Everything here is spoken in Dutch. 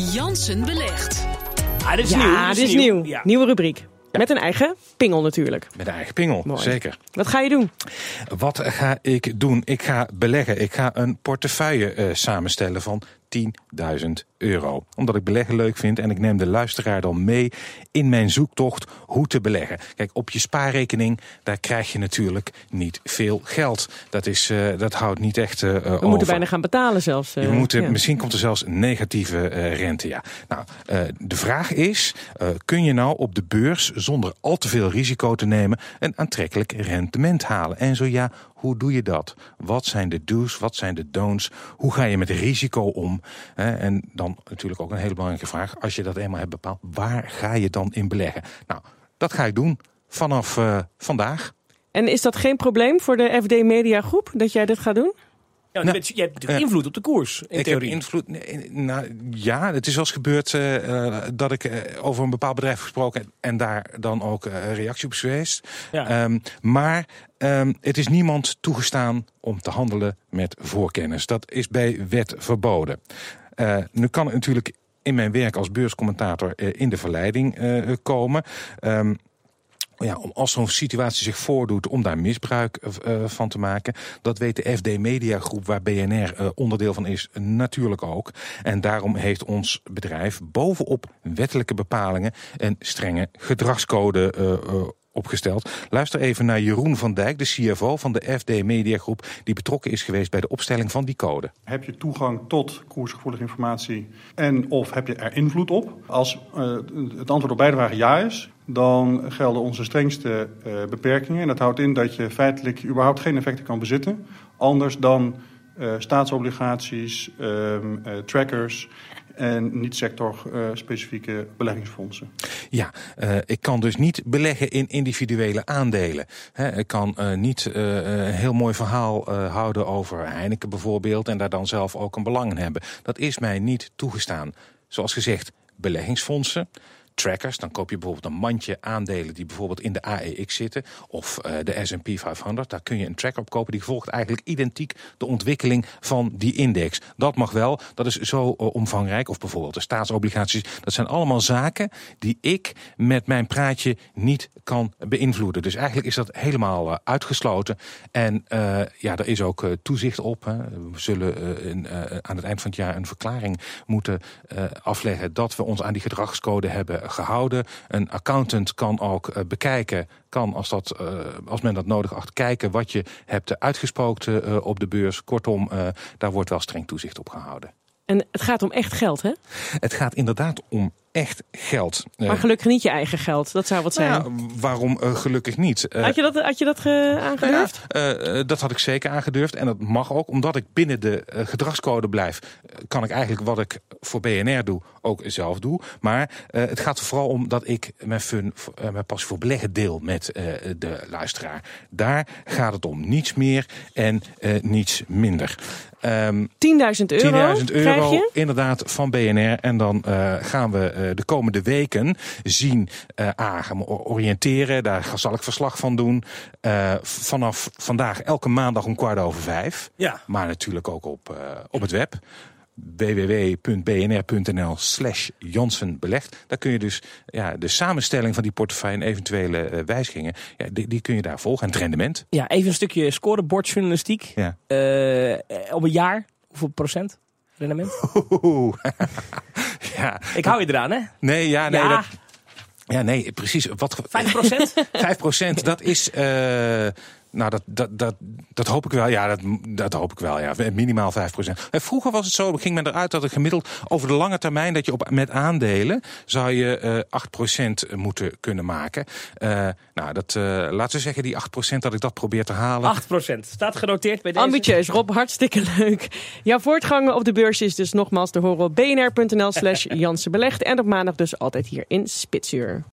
Jansen belegt. Ah, dit is ja, nieuw. dit is nieuw. Ja. Nieuwe rubriek. Met een eigen pingel natuurlijk. Met een eigen pingel, Mooi. zeker. Wat ga je doen? Wat ga ik doen? Ik ga beleggen. Ik ga een portefeuille eh, samenstellen van 10.000 euro. Omdat ik beleggen leuk vind en ik neem de luisteraar dan mee in mijn zoektocht hoe te beleggen. Kijk, op je spaarrekening, daar krijg je natuurlijk niet veel geld. Dat, is, eh, dat houdt niet echt eh We moeten bijna gaan betalen zelfs. eh, Je moet, eh, ja. Misschien komt er zelfs negatieve rente. Ja. Nou, de vraag is: kun je nou op de beurs zonder al te veel risico te nemen een aantrekkelijk rendement halen? En zo ja, hoe doe je dat? Wat zijn de do's? Wat zijn de don'ts? Hoe ga je met risico om? En dan natuurlijk ook een hele belangrijke vraag: als je dat eenmaal hebt bepaald, waar ga je dan in beleggen? Nou, dat ga ik doen vanaf eh, vandaag. En is dat geen probleem voor de FD Media Groep dat jij dit gaat doen? Ja, Nou, je hebt natuurlijk eh, invloed op de koers, in ik theorie. heb invloed. Nou, ja, het is wel eens gebeurd eh, dat ik eh, over een bepaald bedrijf gesproken heb en daar dan ook reactie op is geweest. Ja. Ehm, maar ehm, het is niemand toegestaan om te handelen met voorkennis. Dat is bij wet verboden. Nu kan het natuurlijk in mijn werk als beurscommentator in de verleiding komen. Ehm, ja, om als zo'n situatie zich voordoet om daar misbruik eh, van te maken. Dat weet de FD Media Groep, waar BNR eh, onderdeel van is, natuurlijk ook. En daarom heeft ons bedrijf bovenop wettelijke bepalingen een strenge gedragscode eh, opgesteld. Luister even naar Jeroen van Dijk, de CFO van de FD Media Groep, die betrokken is geweest bij de opstelling van die code. Heb je toegang tot koersgevoelige informatie en of heb je er invloed op? Als eh, het antwoord op beide vragen ja is, dan gelden onze strengste eh, beperkingen. En dat houdt in dat je feitelijk überhaupt geen effecten kan bezitten. Anders dan eh, staatsobligaties, ehm, eh, trackers en niet-sector-specifieke beleggingsfondsen. Ja, eh, ik kan dus niet beleggen in individuele aandelen. Ik kan eh, niet eh, een heel mooi verhaal houden over Heineken bijvoorbeeld en daar dan zelf ook een belang in hebben. Dat is mij niet toegestaan. Zoals gezegd, beleggingsfondsen. Trackers, dan koop je bijvoorbeeld een mandje aandelen die bijvoorbeeld in de AEX zitten. Of eh, de SP 500. Daar kun je een tracker op kopen die volgt eigenlijk identiek de ontwikkeling van die index. Dat mag wel, dat is zo eh, omvangrijk. Of bijvoorbeeld de staatsobligaties. Dat zijn allemaal zaken die ik met mijn praatje niet kan beïnvloeden. Dus eigenlijk is dat helemaal eh, uitgesloten. En ja, er is ook toezicht op. Hè. We zullen aan het eind van het jaar een verklaring moeten afleggen dat we ons aan die gedragscode hebben gehouden. Een accountant kan ook eh, bekijken, kan als, dat, eh, als men dat nodig acht, kijken wat je hebt uitgesproken eh, op de beurs. Kortom, eh, daar wordt wel streng toezicht op gehouden. En het gaat om echt geld, hè? Het gaat inderdaad om echt geld. Eh, Maar gelukkig niet je eigen geld. Dat zou wat zijn. nou ja, waarom eh, gelukkig niet? Eh, had je dat, had je dat aangedurfd? Nou ja, eh, dat had ik zeker aangedurfd. En dat mag ook. Omdat ik binnen de gedragscode blijf, kan ik eigenlijk wat ik voor BNR doe ook zelf doe. Maar het gaat er vooral om dat ik mijn fun, mijn passie voor beleggen deel met de luisteraar. Daar gaat het om. Niets meer en niets minder. Ehm 10.000 euro, 10.000 krijg euro je. inderdaad van BNR. En dan gaan we de komende weken zien, eh A, gaan oriënteren. Daar zal ik verslag van doen. Eh, vanaf vandaag elke maandag om kwart over vijf. Ja. Maar natuurlijk ook op, eh, op het web www.bnr.nl slash Jansen belegt. Daar kun je dus ja, de samenstelling van die portefeuille en eventuele eh, wijzigingen, ja, die, die kun je daar volgen. En het rendement. Ja, even een stukje scorebordjournalistiek. Ja. Eh, op een jaar, hoeveel procent rendement? Ja. Ik hou je eraan, hè? Nee, ja, nee, ja, dat, ja, nee, precies. Wat, 5 procent? 5 procent, dat is. eh, nou, dat, dat, dat, dat hoop ik wel. Ja, dat, dat hoop ik wel. Ja. Minimaal 5 procent. Vroeger was het zo, ging men eruit dat het gemiddeld over de lange termijn, dat je op, met aandelen zou je eh 8 procent moeten kunnen maken. Eh, nou, dat, eh, laten we zeggen, die 8 procent, dat ik dat probeer te halen. 8 procent. Staat genoteerd bij deze. Ambitieus, Rob, hartstikke leuk. Jouw voortgang op de beurs is dus nogmaals te horen op bnr.nl slash Jansen Belegt. En op maandag dus altijd hier in Spitsuur.